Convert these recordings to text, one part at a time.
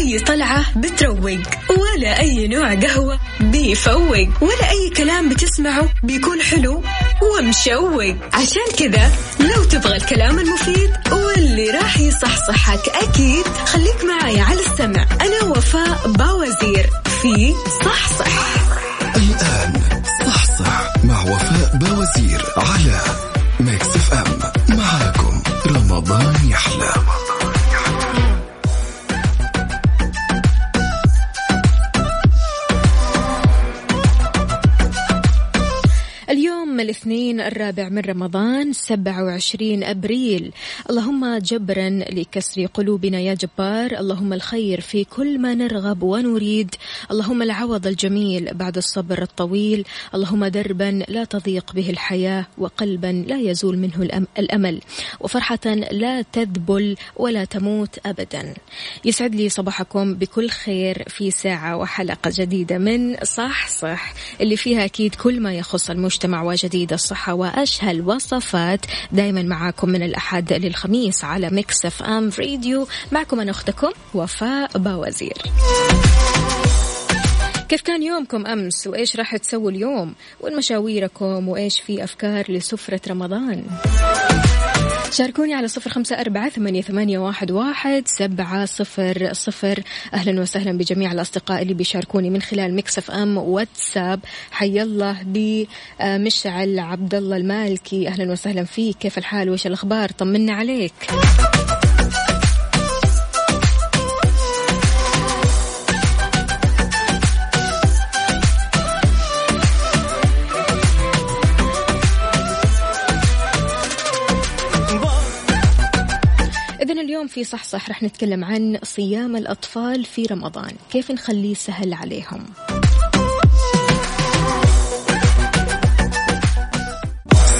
أي طلعة بتروق ولا أي نوع قهوة بيفوق ولا أي كلام بتسمعه بيكون حلو ومشوق. عشان كذا لو تبغى الكلام المفيد واللي راح يصحصحك أكيد خليك معاي على السمع. أنا وفاء باوزير في صحصح. الآن صحصح مع وفاء باوزير على الاثنين الرابع من رمضان 27 أبريل. اللهم جبرا لكسر قلوبنا يا جبار. اللهم الخير في كل ما نرغب ونريد. اللهم العوض الجميل بعد الصبر الطويل. اللهم دربا لا تضيق به الحياة وقلبا لا يزول منه الأمل. وفرحة لا تذبل ولا تموت أبدا. يسعد لي صباحكم بكل خير في ساعة وحلقة جديدة من صح صح اللي فيها أكيد كل ما يخص المجتمع وجديد الصحة وأشهى الوصفات دايما معاكم من الأحد للخميس على Mix FM راديو معكم أنا أختكم وفاء باوزير. كيف كان يومكم أمس؟ وإيش راح تسووا اليوم؟ وين مشاويركم وإيش في أفكار لسفرة رمضان؟ شاركوني على صفر خمسة أربعة ثمانية, ثمانية واحد, واحد سبعة صفر صفر. أهلا وسهلا بجميع الأصدقاء اللي بيشاركوني من خلال Mix FM واتساب. حي الله بمشعل عبد الله المالكي. أهلا وسهلا فيك. كيف الحال؟ وإيش الأخبار؟ طمنا عليك. في صح صح رح نتكلم عن صيام الأطفال في رمضان. كيف نخليه سهل عليهم؟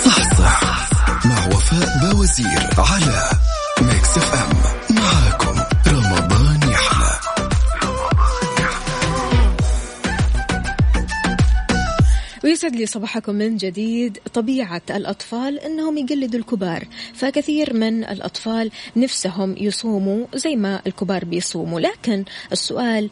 صح صح مع وفاء باوزير على Mix FM. ويسعد لي صباحكم من جديد. طبيعة الأطفال أنهم يقلدوا الكبار فكثير من الأطفال نفسهم يصوموا زي ما الكبار بيصوموا. لكن السؤال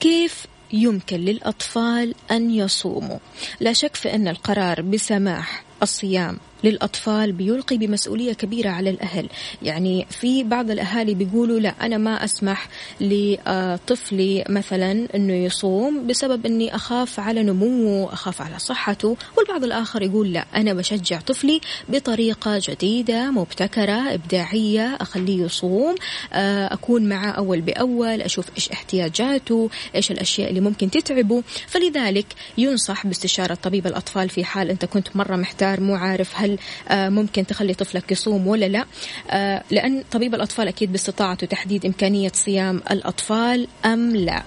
كيف يمكن للأطفال أن يصوموا؟ لا شك في أن القرار بسماح الصيام للأطفال بيلقي بمسؤولية كبيرة على الأهل. يعني في بعض الأهالي بيقولوا لا أنا ما أسمح لطفلي مثلا أنه يصوم بسبب أني أخاف على نموه أخاف على صحته. والبعض الآخر يقول لا أنا بشجع طفلي بطريقة جديدة مبتكرة إبداعية أخليه يصوم أكون معه أول بأول أشوف إيش احتياجاته إيش الأشياء اللي ممكن تتعبه. فلذلك ينصح باستشارة طبيب الأطفال في حال أنت كنت مرة محتار مو عارف هل هل ممكن تخلي طفلك يصوم ولا لا؟ لأن طبيب الأطفال أكيد باستطاعته تحديد إمكانية صيام الأطفال أم لا.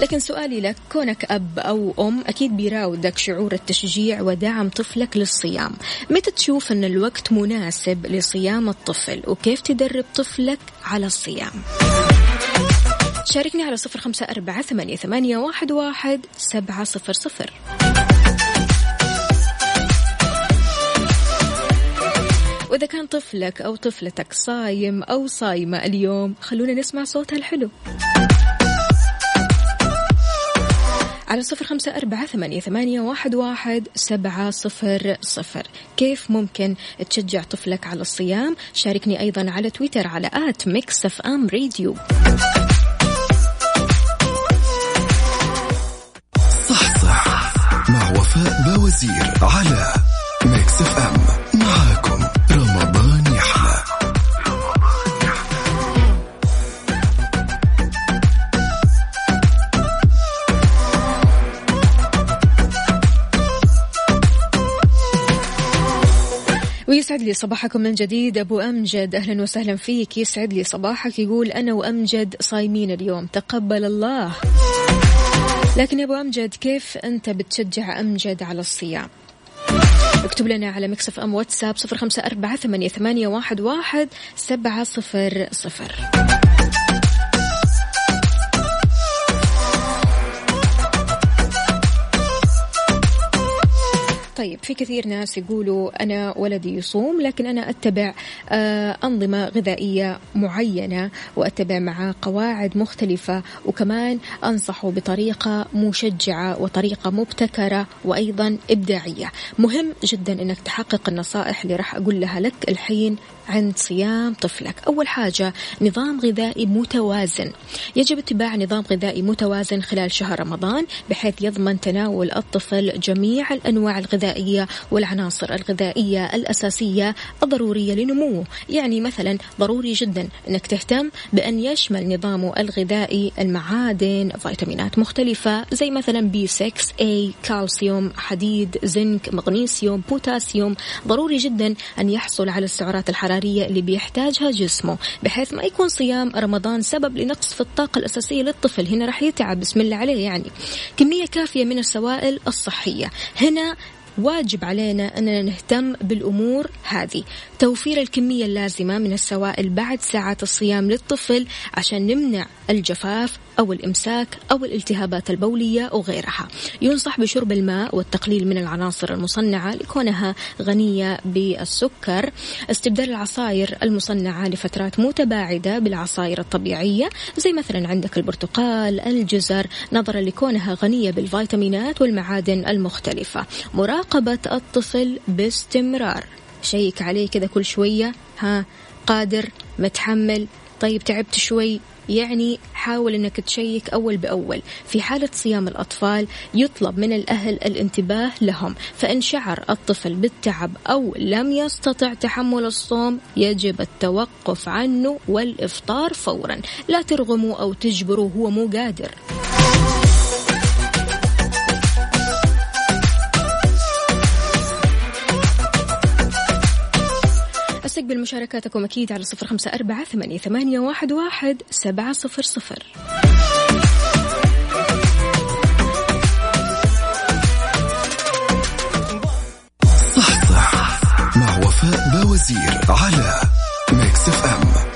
لكن سؤالي لك كونك أب أو أم أكيد بيراودك شعور التشجيع ودعم طفلك للصيام. متى تشوف أن الوقت مناسب لصيام الطفل؟ وكيف تدرب طفلك على الصيام؟ شاركني على صفر خمسة أربعة ثمانية, واحد سبعة صفر صفر. وإذا كان طفلك أو طفلتك صايم أو صايمة اليوم خلونا نسمع صوتها الحلو. على صفر خمسة أربعة ثمانية, ثمانية واحد, واحد سبعة صفر صفر. كيف ممكن تشجع طفلك على الصيام؟ شاركني أيضا على تويتر على at Mix FM Radio. صح صح. مع وفاء بوزير على ويسعد لي صباحكم من جديد. أبو أمجد أهلا وسهلا فيك. يسعد لي صباحك. يقول أنا وأمجد صايمين اليوم. تقبل الله. لكن يا أبو أمجد كيف أنت بتشجع أمجد على الصيام؟ اكتب لنا على مكسف إم واتساب صفر خمسة أربعة ثمانية, ثمانية واحد, سبعة صفر صفر. طيب في كثير ناس يقولوا أنا ولدي يصوم لكن أنا أتبع آه، أنظمة غذائية معينة وأتبع مع قواعد مختلفة وكمان أنصحه بطريقة مشجعة وطريقة مبتكرة وأيضا إبداعية. مهم جدا أنك تحقق النصائح اللي راح أقول لها لك الحين عند صيام طفلك. أول حاجة نظام غذائي متوازن. يجب اتباع نظام غذائي متوازن خلال شهر رمضان بحيث يضمن تناول الطفل جميع الأنواع الغذائية والعناصر الغذائية الأساسية الضرورية لنموه. يعني مثلا ضروري جدا أنك تهتم بأن يشمل نظامه الغذائي المعادن فيتامينات مختلفة زي مثلا B 6 A كالسيوم حديد زنك مغنيسيوم بوتاسيوم ضروري جدا أن يحصل على السعرات الحرارية اللي بيحتاجها جسمه بحيث ما يكون صيام رمضان سبب لنقص في الطاقة الأساسية للطفل. هنا راح يتعب بسم الله عليه يعني. كمية كافية من السوائل الصحية. هنا واجب علينا أننا نهتم بالأمور هذه. توفير الكمية اللازمة من السوائل بعد ساعات الصيام للطفل عشان نمنع الجفاف أو الإمساك أو الالتهابات البولية وغيرها. ينصح بشرب الماء والتقليل من العناصر المصنعة لكونها غنية بالسكر. استبدال العصائر المصنعة لفترات متباعدة بالعصائر الطبيعية زي مثلا عندك البرتقال الجزر نظرا لكونها غنية بالفيتامينات والمعادن المختلفة. مراقبة الطفل باستمرار. شيك عليه كذا كل شوية. ها قادر متحمل. طيب تعبت شوي يعني حاول إنك تشيك أول بأول. في حالة صيام الأطفال يطلب من الأهل الانتباه لهم فإن شعر الطفل بالتعب أو لم يستطع تحمل الصوم يجب التوقف عنه والإفطار فورا. لا ترغموا أو تجبروا هو مو قادر. استقبل مشاركاتكم أكيد على صفر خمسة أربعة ثمانية, ثمانية واحد, واحد سبعة صفر صفر. صح صح مع وفاء بوزير على Mix FM.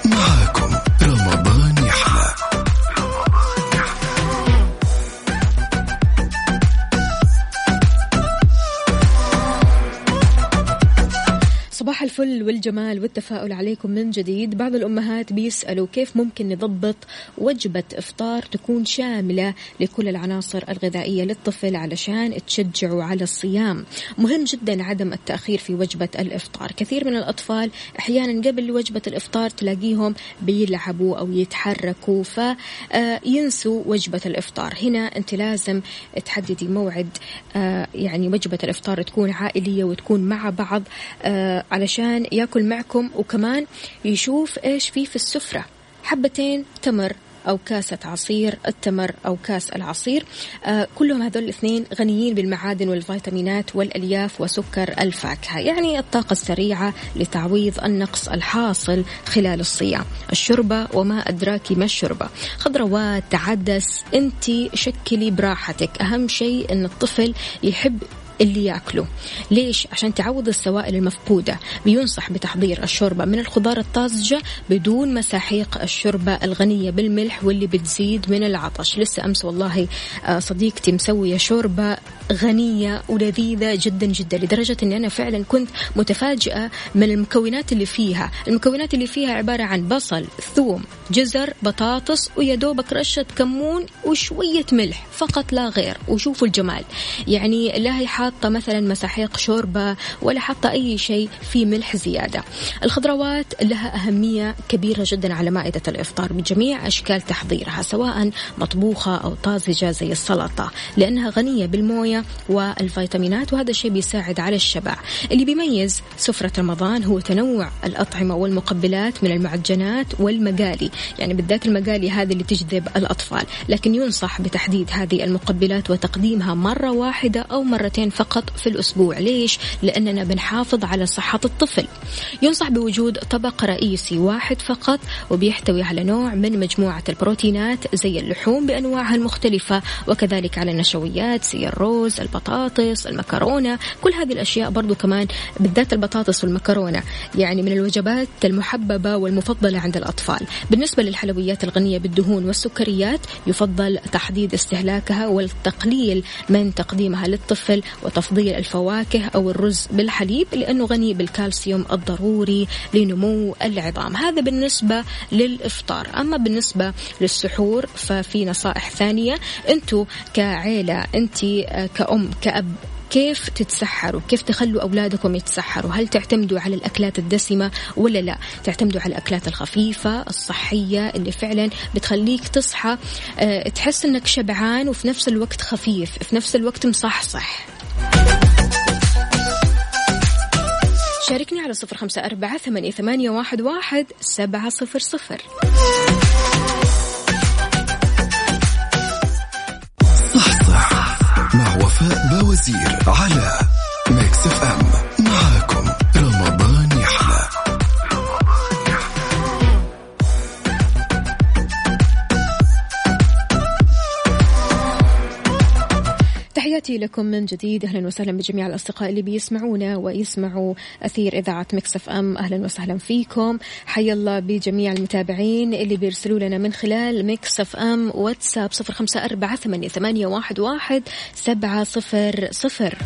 الفل والجمال والتفاؤل عليكم من جديد. بعض الأمهات بيسألوا كيف ممكن نضبط وجبة إفطار تكون شاملة لكل العناصر الغذائية للطفل علشان تشجعوا على الصيام. مهم جدا عدم التأخير في وجبة الإفطار. كثير من الأطفال أحيانا قبل وجبة الإفطار تلاقيهم بيلعبوا أو يتحركوا فينسوا وجبة الإفطار. هنا أنت لازم تحددي موعد آه، يعني وجبة الإفطار تكون عائلية وتكون مع بعض آه، علشان ياكل معكم وكمان يشوف إيش في في السفرة. حبتين تمر أو كاسة عصير التمر أو كاس العصير. آه كلهم هذول الاثنين غنيين بالمعادن والفيتامينات والألياف وسكر الفاكهة. يعني الطاقة السريعة لتعويض النقص الحاصل خلال الصيام. الشوربة وما أدراك ما الشوربة. خضروات عدس أنت شكلي براحتك. أهم شيء أن الطفل يحب اللي ياكله ليش؟ عشان تعوض السوائل المفقودة. بينصح بتحضير الشوربة من الخضار الطازجة بدون مساحيق الشوربة الغنية بالملح واللي بتزيد من العطش. لسه أمس والله آه، صديقتي مسوية شوربة غنية ولذيذة جدا جدا لدرجة أني أنا فعلا كنت متفاجئة من المكونات اللي فيها. المكونات اللي فيها عبارة عن بصل ثوم جزر بطاطس ويا دوبك رشة كمون وشوية ملح. فقط لا غير. وشوفوا الجمال. يعني لا هي حاطة مثلا مساحيق شوربة ولا حاطة أي شيء في ملح زيادة. الخضروات لها أهمية كبيرة جدا على مائدة الإفطار بجميع أشكال تحضيرها سواء مطبوخة أو طازجة زي السلطة لأنها غنية بالموية والفيتامينات وهذا الشيء بيساعد على الشبع. اللي بيميز سفرة رمضان هو تنوع الأطعمة والمقبلات من المعجنات والمقالي. يعني بالذات المقالي هذه اللي تجذب الأطفال لكن ينصح بتحديد هذه المقبلات وتقديمها مرة واحدة أو مرتين فقط في الأسبوع. ليش؟ لأننا بنحافظ على صحة الطفل. ينصح بوجود طبق رئيسي واحد فقط وبيحتوي على نوع من مجموعة البروتينات زي اللحوم بأنواعها المختلفة وكذلك على النشويات زي الرز البطاطس المكرونة. كل هذه الأشياء برضو كمان بالذات البطاطس والمكرونة يعني من الوجبات المحببة والمفضلة عند الأطفال. بالنسبة للحلويات الغنية بالدهون والسكريات يفضل تحديد استهلاكها والتقليل من تقديمها للطفل وتفضيل الفواكه أو الرز بالحليب لأنه غني بالكالسيوم الضروري لنمو العظام. هذا بالنسبة للإفطار. أما بالنسبة للسحور ففي نصائح ثانية. أنتم كعيلة أنت كأم كأب كيف تتسحروا؟ كيف تخلوا أولادكم يتسحروا؟ هل تعتمدوا على الأكلات الدسمة ولا لا؟ تعتمدوا على الأكلات الخفيفة الصحية اللي فعلا بتخليك تصحى أه تحس أنك شبعان وفي نفس الوقت خفيف في نفس الوقت مصحصح. شاركني على صفر خمسة أربعة ثمانية, ثمانية واحد, واحد سبعة صفر صفر. صح صح مع وفاء بوزير على لكم من جديد. أهلا وسهلا بجميع الأصدقاء اللي بيسمعونا ويسمعوا أثير إذاعة Mix FM أهلا وسهلا فيكم. حيا الله بجميع المتابعين اللي بيرسلوا لنا من خلال Mix FM واتساب صفر أربعة ثمانية, ثمانية واحد, سبعة صفر صفر.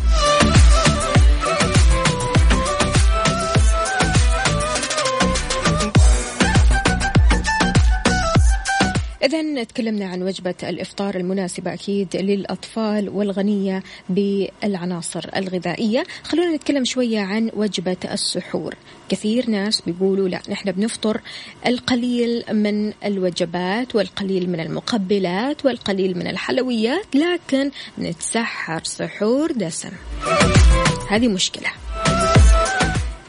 إذا تكلمنا عن وجبة الإفطار المناسبة أكيد للأطفال والغنية بالعناصر الغذائية. خلونا نتكلم شوية عن وجبة السحور. كثير ناس بيقولوا لا نحن بنفطر القليل من الوجبات والقليل من المقبلات والقليل من الحلويات لكن نتسحر سحور دسم. هذه مشكلة.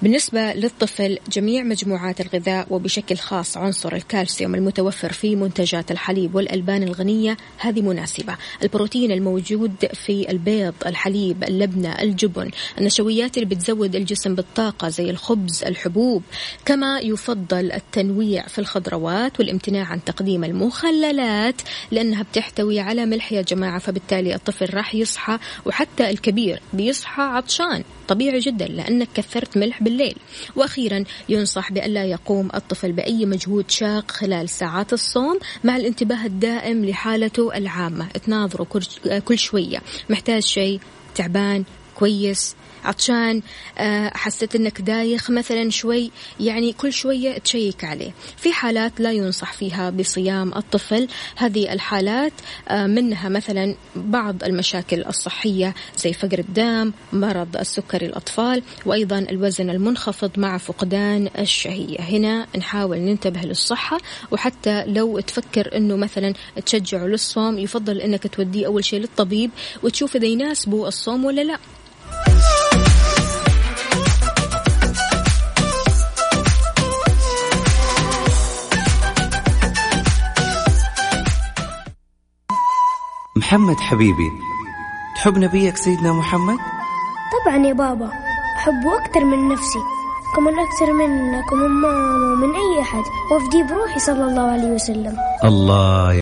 بالنسبة للطفل جميع مجموعات الغذاء وبشكل خاص عنصر الكالسيوم المتوفر في منتجات الحليب والألبان الغنية هذه مناسبة. البروتين الموجود في البيض الحليب اللبنة الجبن النشويات اللي بتزود الجسم بالطاقة زي الخبز الحبوب. كما يفضل التنويع في الخضروات والامتناع عن تقديم المخللات لأنها بتحتوي على ملح يا جماعة فبالتالي الطفل راح يصحى وحتى الكبير بيصحى عطشان. طبيعي جدا لأنك كثرت ملح بالليل. وأخيرا ينصح بألا يقوم الطفل بأي مجهود شاق خلال ساعات الصوم مع الانتباه الدائم لحالته العامة. تناظره كل شوية. محتاج شيء؟ تعبان؟ كويس؟ عطشان آه، حسيت إنك دايخ مثلا شوي يعني كل شوية تشيك عليه. في حالات لا ينصح فيها بصيام الطفل. هذه الحالات آه، منها مثلا بعض المشاكل الصحية زي فقر الدم مرض السكري الأطفال وأيضا الوزن المنخفض مع فقدان الشهية. هنا نحاول ننتبه للصحة وحتى لو تفكر إنه مثلا تشجعه للصوم يفضل إنك توديه أول شيء للطبيب وتشوف إذا يناسبه الصوم ولا لا. محمد حبيبي تحب نبيك سيدنا محمد؟ طبعا يا بابا أحبه أكثر من نفسي كمان أكثر منك ومن ماما ومن أي أحد وأفدي بروحي صلى الله عليه وسلم الله مو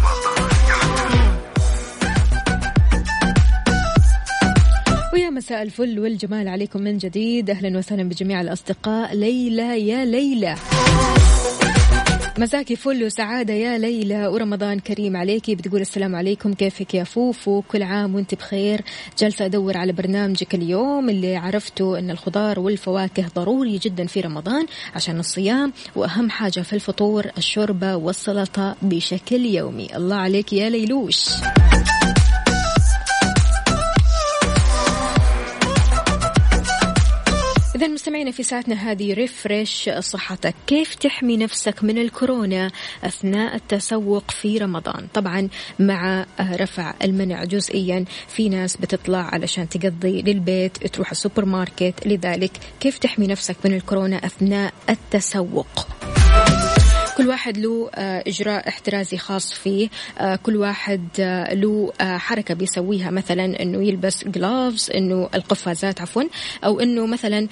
مساء الفل والجمال عليكم من جديد. أهلا وسهلا بجميع الأصدقاء. ليلى يا ليلى. مساكي فل وسعادة يا ليلى. ورمضان كريم عليكي بتقول السلام عليكم. كيفك يا فوفو؟ كل عام وانت بخير. جالسة أدور على برنامجك اليوم. اللي عرفته أن الخضار والفواكه ضروري جدا في رمضان عشان الصيام. وأهم حاجة في الفطور الشوربة والسلطة بشكل يومي. الله عليك يا ليلوش. إذا مستمعينا في ساعتنا هذه ريفرش صحتك. كيف تحمي نفسك من الكورونا أثناء التسوق في رمضان؟ طبعا مع رفع المنع جزئيا. في ناس بتطلع علشان تقضي للبيت تروح السوبر ماركت. لذلك كيف تحمي نفسك من الكورونا أثناء التسوق؟ كل واحد له آه، إجراء احترازي خاص فيه. آه، كل واحد آه، له حركة بيسويها. مثلا أنه يلبس جلوفز أنه القفازات عفوا أو أنه مثلا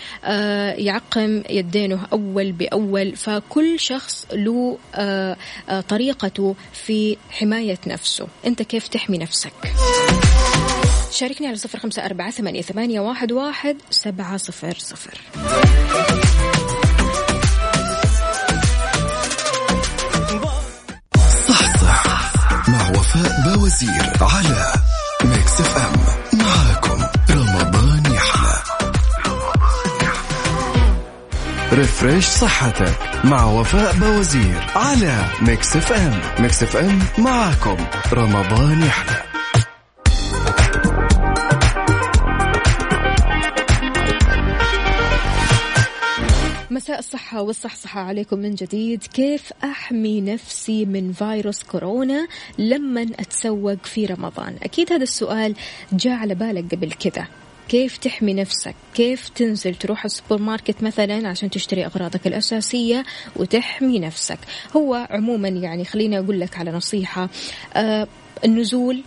يعقم يدينه أول بأول. فكل شخص له طريقته في حماية نفسه. أنت كيف تحمي نفسك؟ شاركني على صفر خمسة أربعة ثمانية واحد, واحد سبعة صفر صفر. وفاء بوزير على Mix FM معاكم رمضان يحلى refresh صحتك مع وفاء بوزير على Mix FM Mix FM معاكم رمضان يحلى والصحصحة عليكم من جديد. كيف أحمي نفسي من فيروس كورونا لما أتسوق في رمضان؟ أكيد هذا السؤال جاء على بالك قبل كذا. كيف تحمي نفسك؟ كيف تنزل تروح السوبر ماركت مثلا عشان تشتري أغراضك الأساسية وتحمي نفسك؟ هو عموما يعني خليني أقول لك على نصيحة آه النزول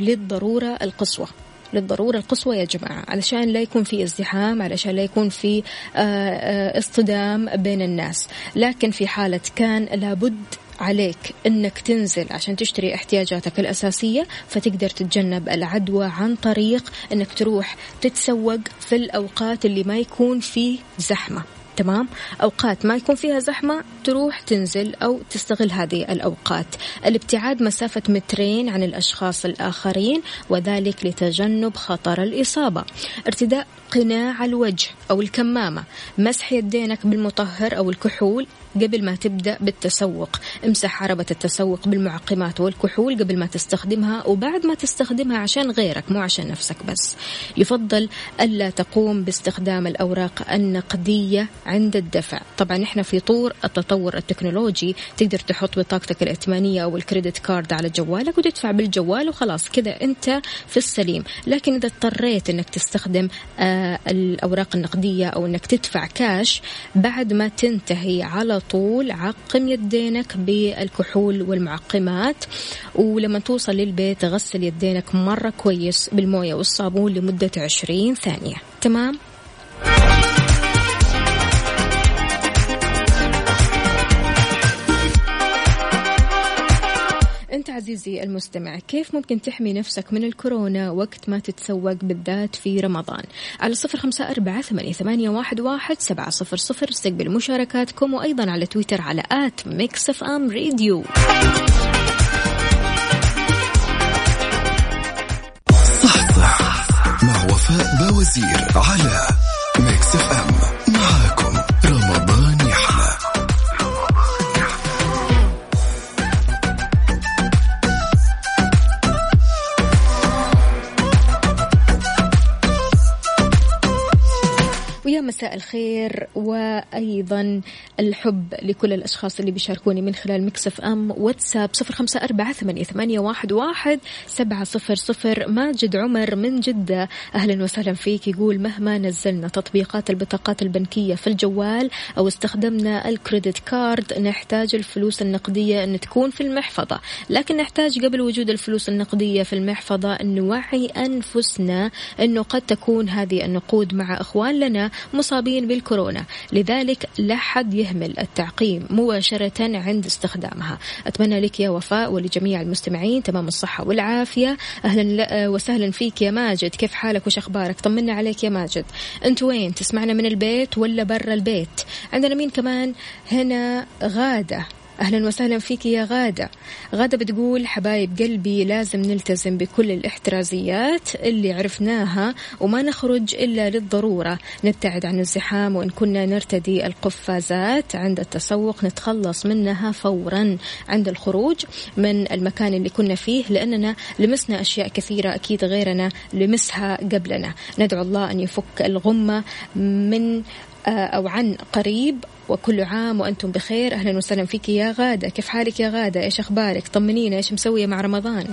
للضرورة القصوى. للضرورة القصوى يا جماعة علشان لا يكون في ازدحام علشان لا يكون في آه، آه، اصطدام بين الناس. لكن في حالة كان لابد عليك إنك تنزل عشان تشتري احتياجاتك الأساسية فتقدر تتجنب العدوى عن طريق إنك تروح تتسوق في الأوقات اللي ما يكون فيه زحمة. تمام؟ أوقات ما يكون فيها زحمة تروح تنزل أو تستغل هذه الأوقات. الابتعاد مسافة مترين عن الأشخاص الآخرين وذلك لتجنب خطر الإصابة. ارتداء قناع الوجه أو الكمامة مسح يدينك بالمطهر أو الكحول قبل ما تبدأ بالتسوق. امسح عربة التسوق بالمعقمات والكحول قبل ما تستخدمها وبعد ما تستخدمها عشان غيرك مو عشان نفسك بس. يفضل ألا تقوم باستخدام الأوراق النقدية عند الدفع. طبعا إحنا في طور التطور التكنولوجي تقدر تحط بطاقتك الائتمانية أو ال credit card على جوالك وتدفع بالجوال وخلاص كذا أنت في السليم. لكن إذا اضطريت أنك تستخدم آه الأوراق النقدية أو أنك تدفع كاش بعد ما تنتهي على طول عقم يدينك بالكحول والمعقمات ولما توصل للبيت غسل يدينك مرة كويس بالموية والصابون لمدة 20 ثانية تمام؟ عزيزي المستمع كيف ممكن تحمي نفسك من الكورونا وقت ما تتسوق بالذات في رمضان؟ على صفر خمسة أربعة ثمانية واحد سبعة صفر صفر استقبل مشاركاتكم وأيضا على تويتر على at Mix FM Radio صح صح مع وفاء بوزير على Mix FM الخير وأيضا الحب لكل الأشخاص اللي بيشاركوني من خلال Mix FM واتساب صفر خمسة أربعة ثمانية واحد سبعة صفر صفر ماجد عمر من جدة. أهلا وسهلا فيك. يقول مهما نزلنا تطبيقات البطاقات البنكية في الجوال أو استخدمنا الكريدت كارد نحتاج الفلوس النقدية أن تكون في المحفظة. لكن نحتاج قبل وجود الفلوس النقدية في المحفظة أن نوعي أنفسنا أنه قد تكون هذه النقود مع أخوان لنا مصابين بالكورونا. لذلك لا حد يهمل التعقيم مباشرة عند استخدامها. أتمنى لك يا وفاء ولجميع المستمعين تمام الصحة والعافية. أهلا وسهلا فيك يا ماجد. كيف حالك وش أخبارك؟ طمنا عليك يا ماجد. أنت وين؟ تسمعنا من البيت ولا برا البيت؟ عندنا مين كمان؟ هنا غادة. أهلا وسهلا فيك يا غادة. غادة بتقول حبايب قلبي لازم نلتزم بكل الاحترازيات اللي عرفناها وما نخرج إلا للضرورة. نبتعد عن الزحام وإن كنا نرتدي القفازات. عند التسوق نتخلص منها فورا. عند الخروج من المكان اللي كنا فيه لأننا لمسنا أشياء كثيرة أكيد غيرنا لمسها قبلنا. ندعو الله أن يفك الغمة من أو عن قريب وكل عام وأنتم بخير. أهلا وسهلا فيك يا غادة. كيف حالك يا غادة؟ إيش أخبارك؟ طمنينا. إيش مسوية مع رمضان؟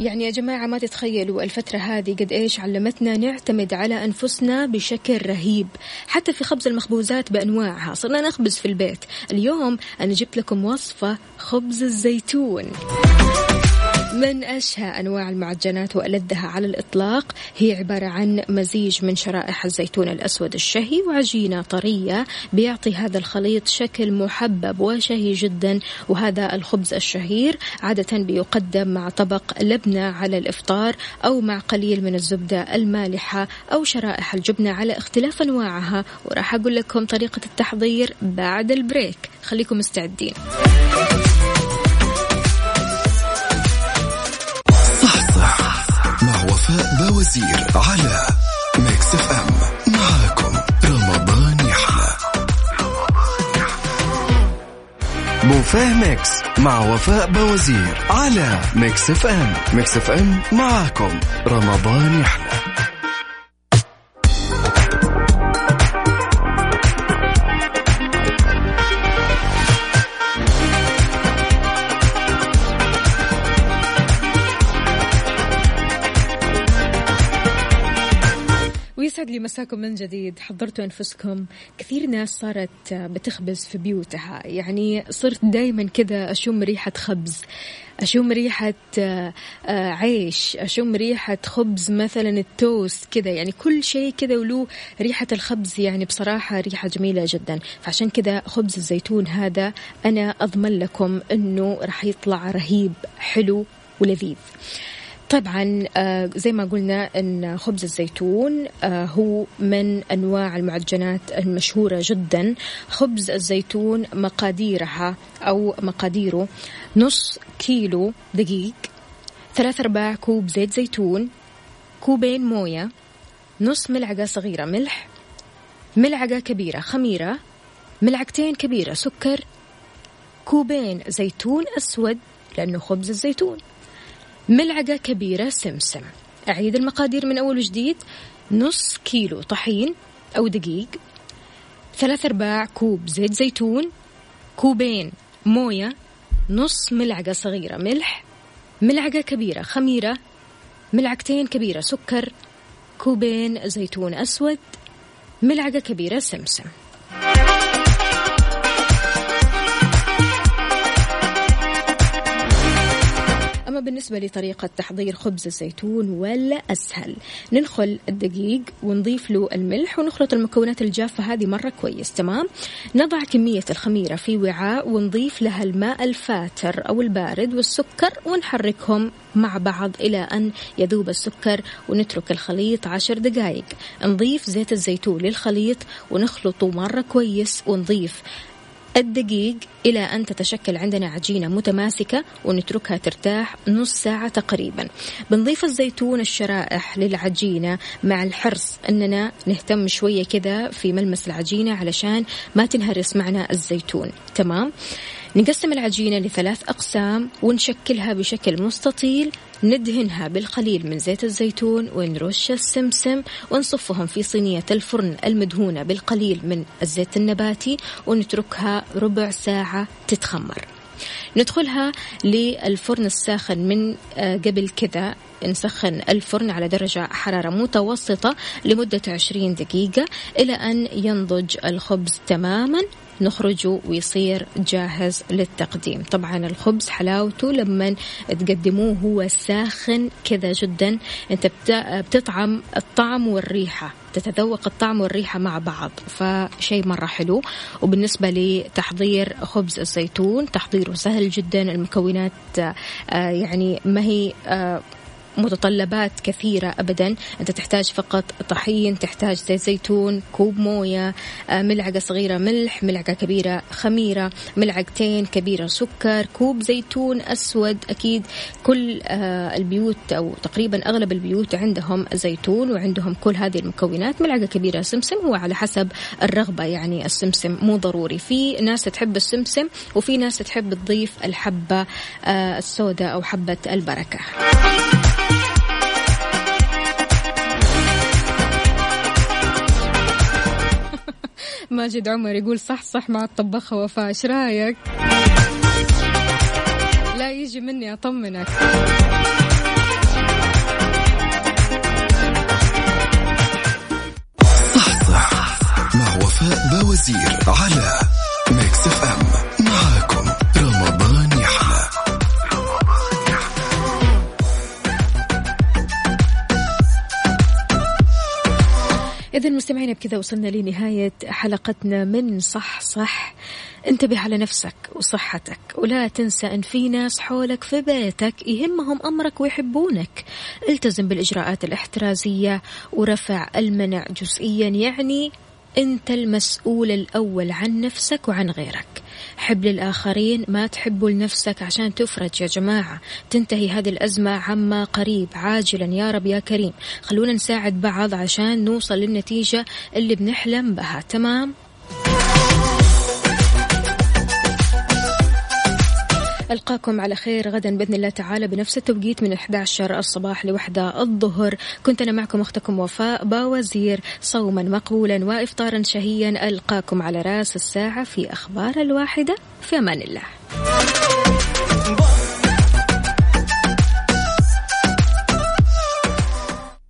يعني يا جماعة ما تتخيلوا الفترة هذه قد إيش علمتنا نعتمد على أنفسنا بشكل رهيب. حتى في خبز المخبوزات بأنواعها. صرنا نخبز في البيت. اليوم أنا جبت لكم وصفة خبز الزيتون. من أشهى أنواع المعجنات وألذها على الإطلاق هي عبارة عن مزيج من شرائح الزيتون الأسود الشهي وعجينة طرية بيعطي هذا الخليط شكل محبب وشهي جدا وهذا الخبز الشهير عادة بيقدم مع طبق لبنة على الإفطار أو مع قليل من الزبدة المالحة أو شرائح الجبنة على اختلاف أنواعها. وراح أقول لكم طريقة التحضير بعد ال break. خليكم مستعدين. وفاء بوزير على Mix FM معاكم رمضان يحلى بوفيه Mix مع وفاء بوزير على Mix FM Mix FM معاكم رمضان يحلى مساكم من جديد. حضرتوا أنفسكم. كثير ناس صارت بتخبز في بيوتها. يعني صرت دايما كذا أشم ريحة خبز. أشم ريحة آه، عيش. أشم ريحة خبز مثلا التوست كذا. يعني كل شيء كذا ولو ريحة الخبز يعني بصراحة ريحة جميلة جدا. فعشان كذا خبز الزيتون هذا أنا أضمن لكم أنه راح يطلع رهيب حلو ولذيذ. طبعا آه، زي ما قلنا إن خبز الزيتون آه، هو من أنواع المعجنات المشهورة جدا. خبز الزيتون مقاديرها أو مقاديره نص كيلو دقيق ثلاث أرباع كوب زيت زيتون كوبين موية نص ملعقة صغيرة ملح ملعقة كبيرة خميرة ملعقتين كبيرة سكر كوبين زيتون أسود لأنه خبز الزيتون. ملعقة كبيرة سمسم. أعيد المقادير من أول وجديد. نص كيلو طحين أو دقيق. ثلاث أرباع كوب زيت زيتون. كوبين موية. نص ملعقة صغيرة ملح. ملعقة كبيرة خميرة. ملعقتين كبيرة سكر. كوبين زيتون أسود. ملعقة كبيرة سمسم. أما بالنسبة لطريقة تحضير خبز الزيتون ولا أسهل ندخل الدقيق ونضيف له الملح ونخلط المكونات الجافة هذه مرة كويس تمام؟ نضع كمية الخميرة في وعاء ونضيف لها الماء الفاتر أو البارد والسكر ونحركهم مع بعض إلى أن يذوب السكر ونترك الخليط عشر دقائق نضيف زيت الزيتون للخليط ونخلطه مرة كويس ونضيف الدقيق إلى أن تتشكل عندنا عجينة متماسكة ونتركها ترتاح نص ساعة تقريبا. بنضيف الزيتون الشرائح للعجينة مع الحرص أننا نهتم شوية كذا في ملمس العجينة علشان ما تنهرس معنا الزيتون. تمام؟ نقسم العجينة لثلاث أقسام ونشكلها بشكل مستطيل. ندهنها بالقليل من زيت الزيتون ونرش السمسم ونصفهم في صينية الفرن المدهونة بالقليل من الزيت النباتي ونتركها ربع ساعة تتخمر. ندخلها للفرن الساخن من آه، قبل كذا. نسخن الفرن على درجة حرارة متوسطة لمدة 20 دقيقة إلى أن ينضج الخبز تماما. نخرجه ويصير جاهز للتقديم. طبعا الخبز حلاوته لما تقدموه هو ساخن كذا جدا. أنت بتطعم الطعم والريحة. تتذوق الطعم والريحة مع بعض فشيء مرة حلو. وبالنسبة لتحضير خبز الزيتون تحضيره سهل جدا المكونات آه، يعني ما هي آه، متطلبات كثيرة أبدا. أنت تحتاج فقط طحين تحتاج زيت زيتون كوب موية آه، ملعقة صغيرة ملح ملعقة كبيرة خميرة ملعقتين كبيرة سكر كوب زيتون أسود. أكيد كل آه، البيوت أو تقريبا أغلب البيوت عندهم زيتون وعندهم كل هذه المكونات. ملعقة كبيرة سمسم هو على حسب الرغبة يعني السمسم مو ضروري. في ناس تحب السمسم وفي ناس تحب تضيف الحبة آه، السوداء أو حبة البركة. ماجد عمر يقول صح صح مع الطباخة وفاء إيش رأيك؟ لا يجي مني أطمنك. صح صح مع وفاء بوازير على ميكس إف إم. معاكم. إذا مستمعينا بكذا وصلنا لنهاية حلقتنا من صح صح. انتبه على نفسك وصحتك ولا تنسى أن في ناس حولك في بيتك يهمهم أمرك ويحبونك. التزم بالإجراءات الاحترازية ورفع المنع جزئيا يعني أنت المسؤول الأول عن نفسك وعن غيرك. حب للآخرين ما تحبوا لنفسك عشان تفرج يا جماعة. تنتهي هذه الأزمة عما قريب. عاجلا يا رب يا كريم. خلونا نساعد بعض عشان نوصل للنتيجة اللي بنحلم بها. تمام؟ ألقاكم على خير غدا بإذن الله تعالى بنفس التوقيت من 11 الصباح لوحدة الظهر. كنت أنا معكم أختكم وفاء باوزير صوما مقبولا وإفطارا شهيا. ألقاكم على رأس الساعة في أخبار الواحدة. في أمان الله.